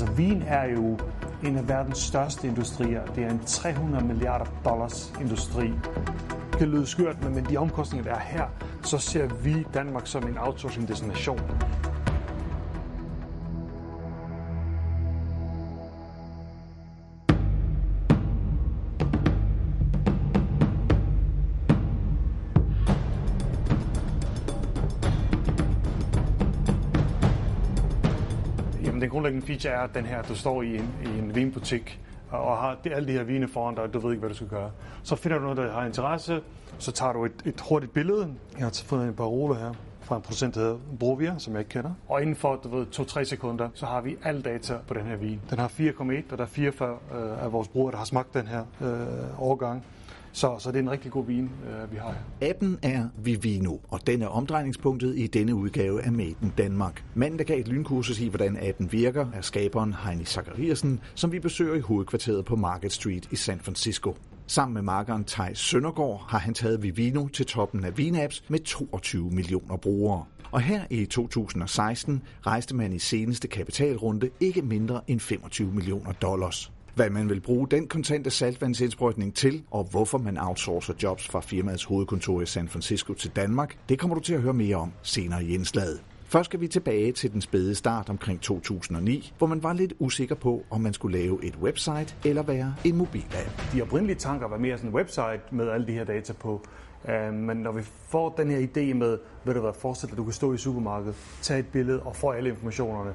Altså vin er jo en af verdens største industrier. Det er en 300 milliarder dollars industri. Det kan lyde skørt, men med de omkostninger, der er her, så ser vi Danmark som en outsourcing destination. Den grundlæggende feature er den her, at du står i en, i en vinbutik og har det, alle de her vine foran dig, og du ved ikke, hvad du skal gøre. Så finder du noget, der har interesse, så tager du et, et hurtigt billede. Jeg har fundet en parole her fra en producent, der hedder Brovia, som jeg ikke kender. Og inden for du ved, 2-3 sekunder, så har vi alle data på den her vin. Den har 4,1, og der er 44 øh, af vores brugere, der har smagt den her øh, årgang. Så, så det er en rigtig god vin, øh, vi har her. Appen er Vivino, og den er omdrejningspunktet i denne udgave af Made in Danmark. Manden, der gav et lynkursus i, hvordan appen virker, er skaberen Heini Zachariasen, som vi besøger i hovedkvarteret på Market Street i San Francisco. Sammen med markeren Tej Søndergaard har han taget Vivino til toppen af vinapps med 22 millioner brugere. Og her i 2016 rejste man i seneste kapitalrunde ikke mindre end 25 millioner dollars. Hvad man vil bruge den kontante saltvandsindsprøjtning til, og hvorfor man outsourcer jobs fra firmaets hovedkontor i San Francisco til Danmark, det kommer du til at høre mere om senere i indslaget. Først skal vi tilbage til den spæde start omkring 2009, hvor man var lidt usikker på, om man skulle lave et website eller være en mobilapp. De oprindelige tanker var mere sådan en website med alle de her data på. Uh, men når vi får den her idé med, ved du hvad, forestil dig, at du kan stå i supermarkedet, tage et billede og få alle informationerne,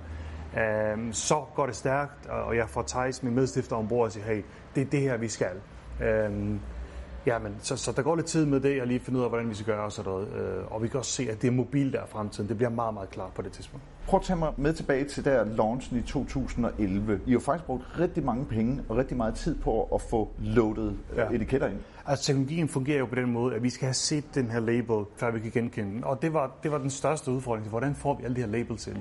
Øhm, så går det stærkt, og jeg får Thijs, min medstifter, ombord og siger, hey, det er det her, vi skal. Uh, Jamen, så, så der går lidt tid med det, og lige finde ud af, hvordan vi skal gøre og sådan noget. Øh, og vi kan også se, at det er mobil der er fremtiden. Det bliver meget, meget klart på det tidspunkt. Prøv at tage mig med tilbage til der launchen i 2011. I har faktisk brugt rigtig mange penge og rigtig meget tid på at få loadet ja. etiketter ind. Altså teknologien fungerer jo på den måde, at vi skal have set den her label, før vi kan genkende den. Og det var, det var den største udfordring. Hvordan får vi alle de her labels ind?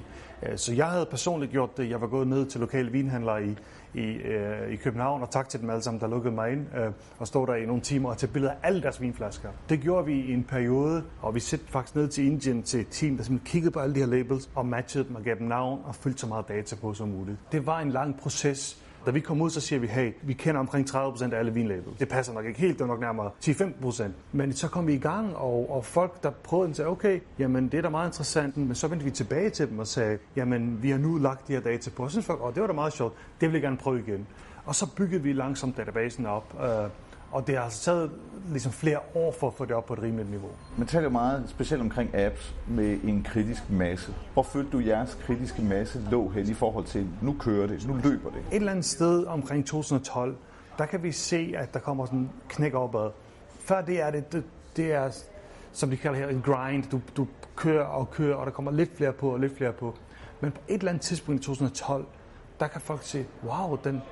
Så jeg havde personligt gjort det. Jeg var gået ned til lokale vinhandlere i, i, øh, i København, og tak til dem alle sammen, der lukkede mig ind øh, og stod der i nogle timer og tage billeder af alle deres vinflasker. Det gjorde vi i en periode, og vi sætte faktisk ned til Indien til et team, der simpelthen kiggede på alle de her labels og matchede dem og gav dem navn og fyldte så meget data på som muligt. Det var en lang proces, da vi kom ud, så siger vi, hey, vi kender omkring 30% af alle vinlabels. Det passer nok ikke helt, det er nok nærmere 10-15%. Men så kom vi i gang, og, og folk, der prøvede den, sagde, okay, jamen det er da meget interessant, men så vendte vi tilbage til dem og sagde, jamen vi har nu lagt de her data på. Og så synes folk, oh, det var da meget sjovt, det vil jeg gerne prøve igen. Og så byggede vi langsomt databasen op, øh, og det har altså taget ligesom flere år for at få det op på et rimeligt niveau. Man taler jo meget, specielt omkring apps, med en kritisk masse. Hvor følte du jeres kritiske masse lå hen i forhold til, nu kører det, nu løber det? Et eller andet sted omkring 2012, der kan vi se, at der kommer sådan en knæk opad. Før det er det, det, det er, som de kalder her, en grind. Du, du kører og kører, og der kommer lidt flere på og lidt flere på. Men på et eller andet tidspunkt i 2012, der kan folk se, wow, den,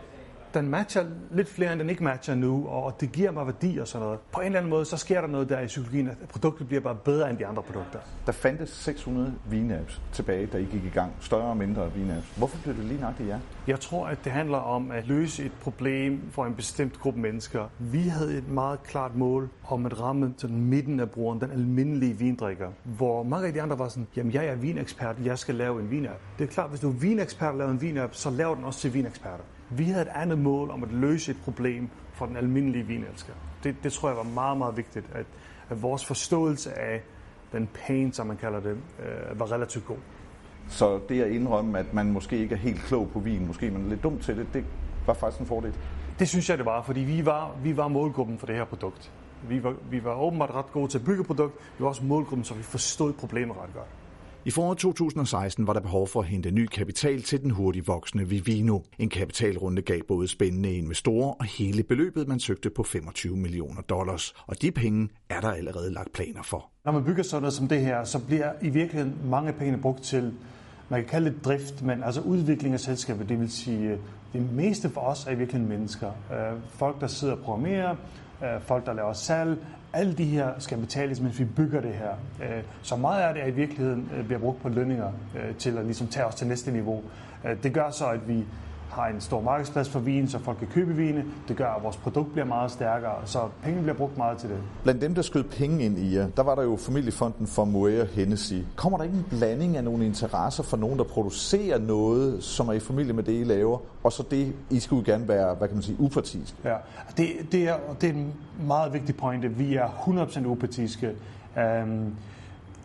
den matcher lidt flere, end den ikke matcher nu, og det giver mig værdi og sådan noget. På en eller anden måde, så sker der noget der i psykologien, at produktet bliver bare bedre end de andre produkter. Der fandtes 600 vinapps tilbage, da I gik i gang. Større og mindre vinapps. Hvorfor blev det lige nøjagtigt jer? Jeg tror, at det handler om at løse et problem for en bestemt gruppe mennesker. Vi havde et meget klart mål om at ramme den midten af brugeren, den almindelige vindrikker, hvor mange af de andre var sådan, jamen jeg er vinekspert, jeg skal lave en vinapp. Det er klart, hvis du er vinekspert og laver en vinapp, så laver den også til vineksperter. Vi havde et andet mål om at løse et problem for den almindelige vinelsker. Det, det tror jeg var meget, meget vigtigt, at, at vores forståelse af den pain, som man kalder det, øh, var relativt god. Så det at indrømme, at man måske ikke er helt klog på vin, måske man er lidt dum til det, det var faktisk en fordel? Det synes jeg, det var, fordi vi var, vi var målgruppen for det her produkt. Vi var, vi var åbenbart ret gode til at bygge produkt, vi var også målgruppen, så vi forstod problemet ret godt. I foråret 2016 var der behov for at hente ny kapital til den hurtigt voksende Vivino. En kapitalrunde gav både spændende investorer og hele beløbet, man søgte på 25 millioner dollars. Og de penge er der allerede lagt planer for. Når man bygger sådan noget som det her, så bliver i virkeligheden mange penge brugt til, man kan kalde det drift, men altså udvikling af selskabet. Det vil sige, øh, det meste for os er i virkeligheden mennesker. Øh, folk, der sidder og programmerer, Øh, folk, der laver salg, alle de her skal betales, mens vi bygger det her. Øh, så meget af det er i virkeligheden øh, bliver brugt på lønninger til at ligesom tage os til næste niveau. Det gør så, at vi har en stor markedsplads for vin, så folk kan købe vine. Det gør, at vores produkt bliver meget stærkere, så penge bliver brugt meget til det. Blandt dem, der skød penge ind i jer, der var der jo familiefonden for Moët Hennessy. Kommer der ikke en blanding af nogle interesser for nogen, der producerer noget, som er i familie med det, I laver, og så det, I skulle gerne være, hvad kan man sige, upartisk? Ja, det, det, er, det er en meget vigtig pointe. Vi er 100% upartiske. Um,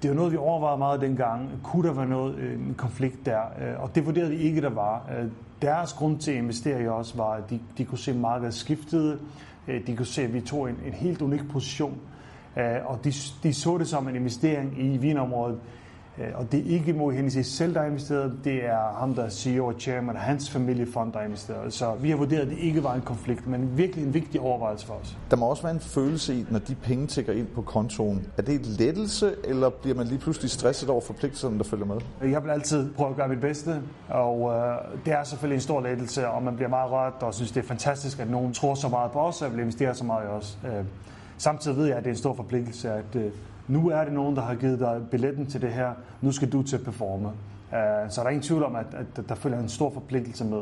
det var noget, vi overvejede meget dengang. Kunne der være noget, øh, en konflikt der? Øh, og det vurderede vi ikke, der var. Øh, deres grund til at investere i os var, at de, de kunne se markedet skiftede. De kunne se, at vi tog en, en helt unik position. Og de, de så det som en investering i vinområdet, og det er ikke Mo Hennessy selv, der har investeret, det er ham, der er CEO og chairman, og hans familiefond, der har investeret. Så vi har vurderet, at det ikke var en konflikt, men virkelig en vigtig overvejelse for os. Der må også være en følelse i, når de penge tækker ind på kontoen. Er det et lettelse, eller bliver man lige pludselig stresset over forpligtelserne, der følger med? Jeg vil altid prøve at gøre mit bedste, og øh, det er selvfølgelig en stor lettelse, og man bliver meget rørt og synes, det er fantastisk, at nogen tror så meget på os, og vil investere så meget i os. Øh, samtidig ved jeg, at det er en stor forpligtelse, at øh, nu er det nogen, der har givet dig billetten til det her, nu skal du til at performe. Uh, så der er ingen tvivl om, at, at der følger en stor forpligtelse med.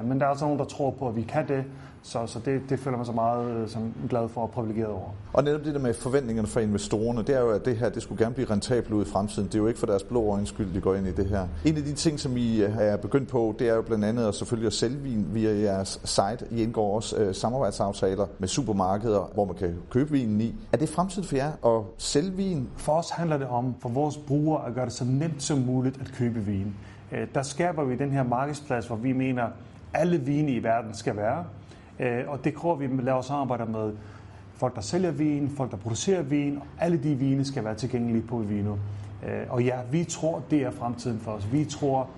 Uh, men der er altså nogen, der tror på, at vi kan det, så, så det, det føler man sig meget øh, som glad for og privilegeret over. Og netop det der med forventningerne fra investorerne, det er jo, at det her det skulle gerne blive rentabelt ud i fremtiden. Det er jo ikke for deres blå øjens skyld, de går ind i det her. En af de ting, som I er begyndt på, det er jo blandt andet at selvfølgelig at sælge vin via jeres site. I indgår også øh, samarbejdsaftaler med supermarkeder, hvor man kan købe vinen i. Er det fremtiden for jer at sælge vin? For os handler det om for vores brugere at gøre det så nemt som muligt at købe vin. Øh, der skaber vi den her markedsplads, hvor vi mener, alle vine i verden skal være. Øh, og det tror vi laver samarbejder med folk, der sælger vin, folk, der producerer vin, og alle de vine skal være tilgængelige på Vino. Øh, og ja, vi tror, det er fremtiden for os. Vi tror,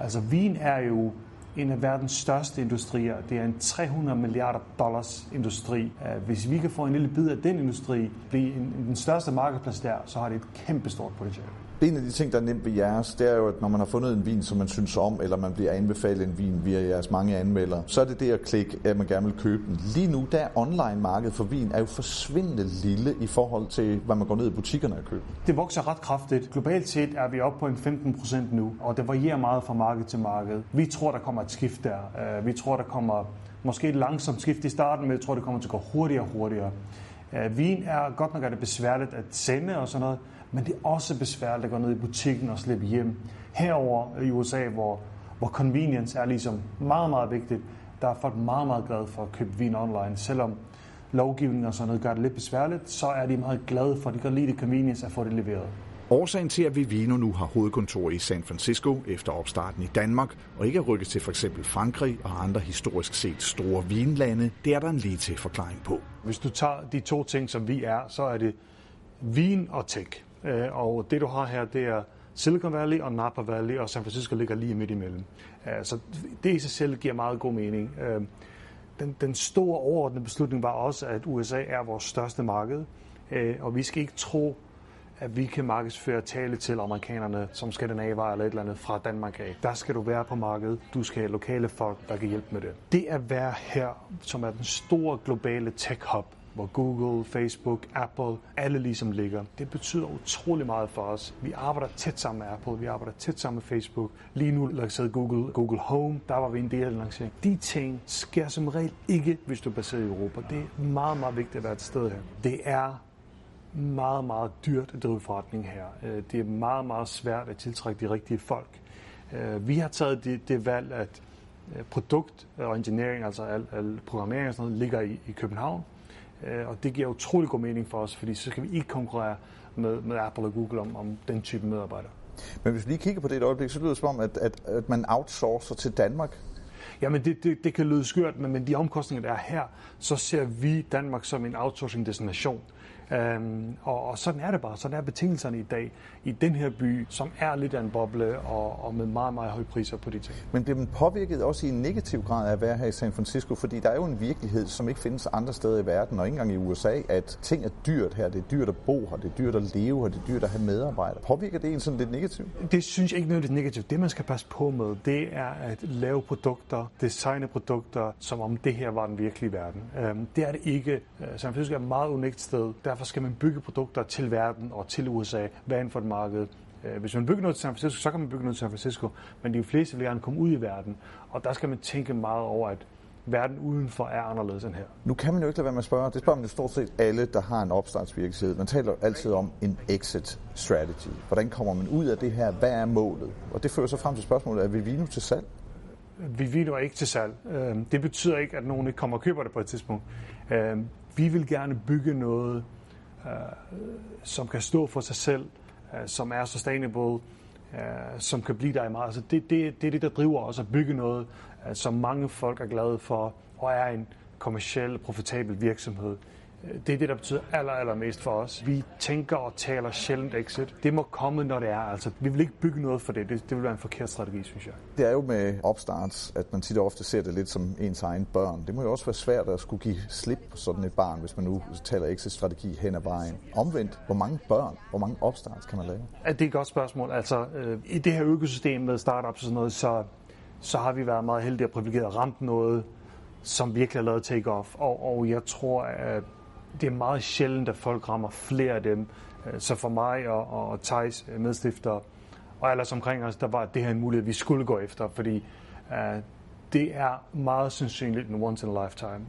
altså vin er jo en af verdens største industrier. Det er en 300 milliarder dollars industri. Øh, hvis vi kan få en lille bid af den industri, blive en, den største markedsplads der, så har det et kæmpestort potentiale stort. En af de ting, der er nemt ved jeres, det er jo, at når man har fundet en vin, som man synes om, eller man bliver anbefalet en vin via jeres mange anmeldere, så er det det at klikke, at man gerne vil købe den. Lige nu, der online-markedet for vin er jo forsvindende lille i forhold til, hvad man går ned i butikkerne og køber. Det vokser ret kraftigt. Globalt set er vi oppe på en 15 procent nu, og det varierer meget fra marked til marked. Vi tror, der kommer et skift der. Øh, vi tror, der kommer måske et langsomt skift i starten, men jeg tror, det kommer til at gå hurtigere og hurtigere. Øh, vin er godt nok er det besværligt at sende og sådan noget, men det er også besværligt at gå ned i butikken og slippe hjem. Herover i USA, hvor, hvor convenience er ligesom meget, meget vigtigt, der er folk meget, meget glade for at købe vin online. Selvom lovgivningen og sådan noget gør det lidt besværligt, så er de meget glade for, at de kan lide det convenience at få det leveret. Årsagen til, at Vivino nu har hovedkontor i San Francisco efter opstarten i Danmark, og ikke er rykket til f.eks. Frankrig og andre historisk set store vinlande, det er der en lige til forklaring på. Hvis du tager de to ting, som vi er, så er det vin og tech. Øh, og det du har her, det er Silicon Valley og Napa Valley, og San Francisco ligger lige midt imellem. Øh, så det i sig selv giver meget god mening. Øh, den, den store overordnede beslutning var også, at USA er vores største marked, og vi skal ikke tro, at vi kan markedsføre tale til amerikanerne som skandinaver eller et eller andet fra Danmark af. Der skal du være på markedet. Du skal have lokale folk, der kan hjælpe med det. Det at være her, som er den store globale tech-hub, hvor Google, Facebook, Apple, alle ligesom ligger. Det betyder utrolig meget for os. Vi arbejder tæt sammen med Apple, vi arbejder tæt sammen med Facebook. Lige nu lancerede Google, Google Home, der var vi en del af lanceringen. De ting sker som regel ikke, hvis du er baseret i Europa. Det er meget, meget vigtigt at være et sted her. Det er meget, meget dyrt at drive forretning her. Øh, det er meget, meget svært at tiltrække de rigtige folk. Øh, vi har taget det, det valg, at øh, produkt og engineering, altså al, al programmering og sådan noget, ligger i, i København. Og det giver utrolig god mening for os, fordi så skal vi ikke konkurrere med, med Apple og Google om, om den type medarbejdere. Men hvis vi lige kigger på det et øjeblik, så lyder det som om, at, at, at man outsourcer til Danmark. Jamen, det, det, det kan lyde skørt, men, men de omkostninger, der er her, så ser vi Danmark som en outsourcing-destination. Øhm, og, og sådan er det bare. Sådan er betingelserne i dag i den her by, som er lidt af en boble og, og med meget, meget høje priser på de ting. Men bliver man påvirket også i en negativ grad af at være her i San Francisco? Fordi der er jo en virkelighed, som ikke findes andre steder i verden, og ikke engang i USA, at ting er dyrt her. Det er dyrt at bo her, det er dyrt at leve her, det er dyrt at have medarbejdere. Påvirker det en sådan lidt negativt? Det synes jeg ikke nødvendigvis negativt. Det, man skal passe på med, det er at lave produkter, designe produkter, som om det her var den virkelige verden. Øhm, det er det ikke. Øh, San Francisco er et meget unikt sted. Derfor skal man bygge produkter til verden og til USA, hvad end for et marked. Øh, hvis man bygger noget til San Francisco, så kan man bygge noget til San Francisco, men de fleste vil gerne komme ud i verden, og der skal man tænke meget over, at verden udenfor er anderledes end her. Nu kan man jo ikke lade være med at spørge, det spørger man jo stort set alle, der har en opstartsvirksomhed. Man taler altid om en exit strategy. Hvordan kommer man ud af det her? Hvad er målet? Og det fører så frem til spørgsmålet, er Vivino til salg? Vivino er ikke til salg. Øh, det betyder ikke, at nogen ikke kommer og køber det på et tidspunkt. Øh, vi vil gerne bygge noget, øh, som kan stå for sig selv, øh, som er sustainable, øh, som kan blive der i meget. Altså det, det, det er det, der driver os at bygge noget, øh, som mange folk er glade for, og er en kommersiel, profitabel virksomhed. Det er det, der betyder aller, aller mest for os. Vi tænker og taler sjældent exit. Det må komme, når det er. Altså, vi vil ikke bygge noget for det. Det, det vil være en forkert strategi, synes jeg. Det er jo med opstarts, at man tit og ofte ser det lidt som ens egen børn. Det må jo også være svært at skulle give slip på sådan et barn, hvis man nu taler exit-strategi hen ad vejen. Omvendt, hvor mange børn, hvor mange opstarts kan man lave? Ja, det er et godt spørgsmål. Altså, øh, i det her økosystem med startups og sådan noget, så, så har vi været meget heldige og privilegeret ramt noget, som virkelig har lavet take-off. Og, og jeg tror, at det er meget sjældent, at folk rammer flere af dem. Øh, så for mig og, og Thijs, øh, medstifter, og alle omkring os, der var det her en mulighed, vi skulle gå efter, fordi uh, det er meget sandsynligt en once in a lifetime.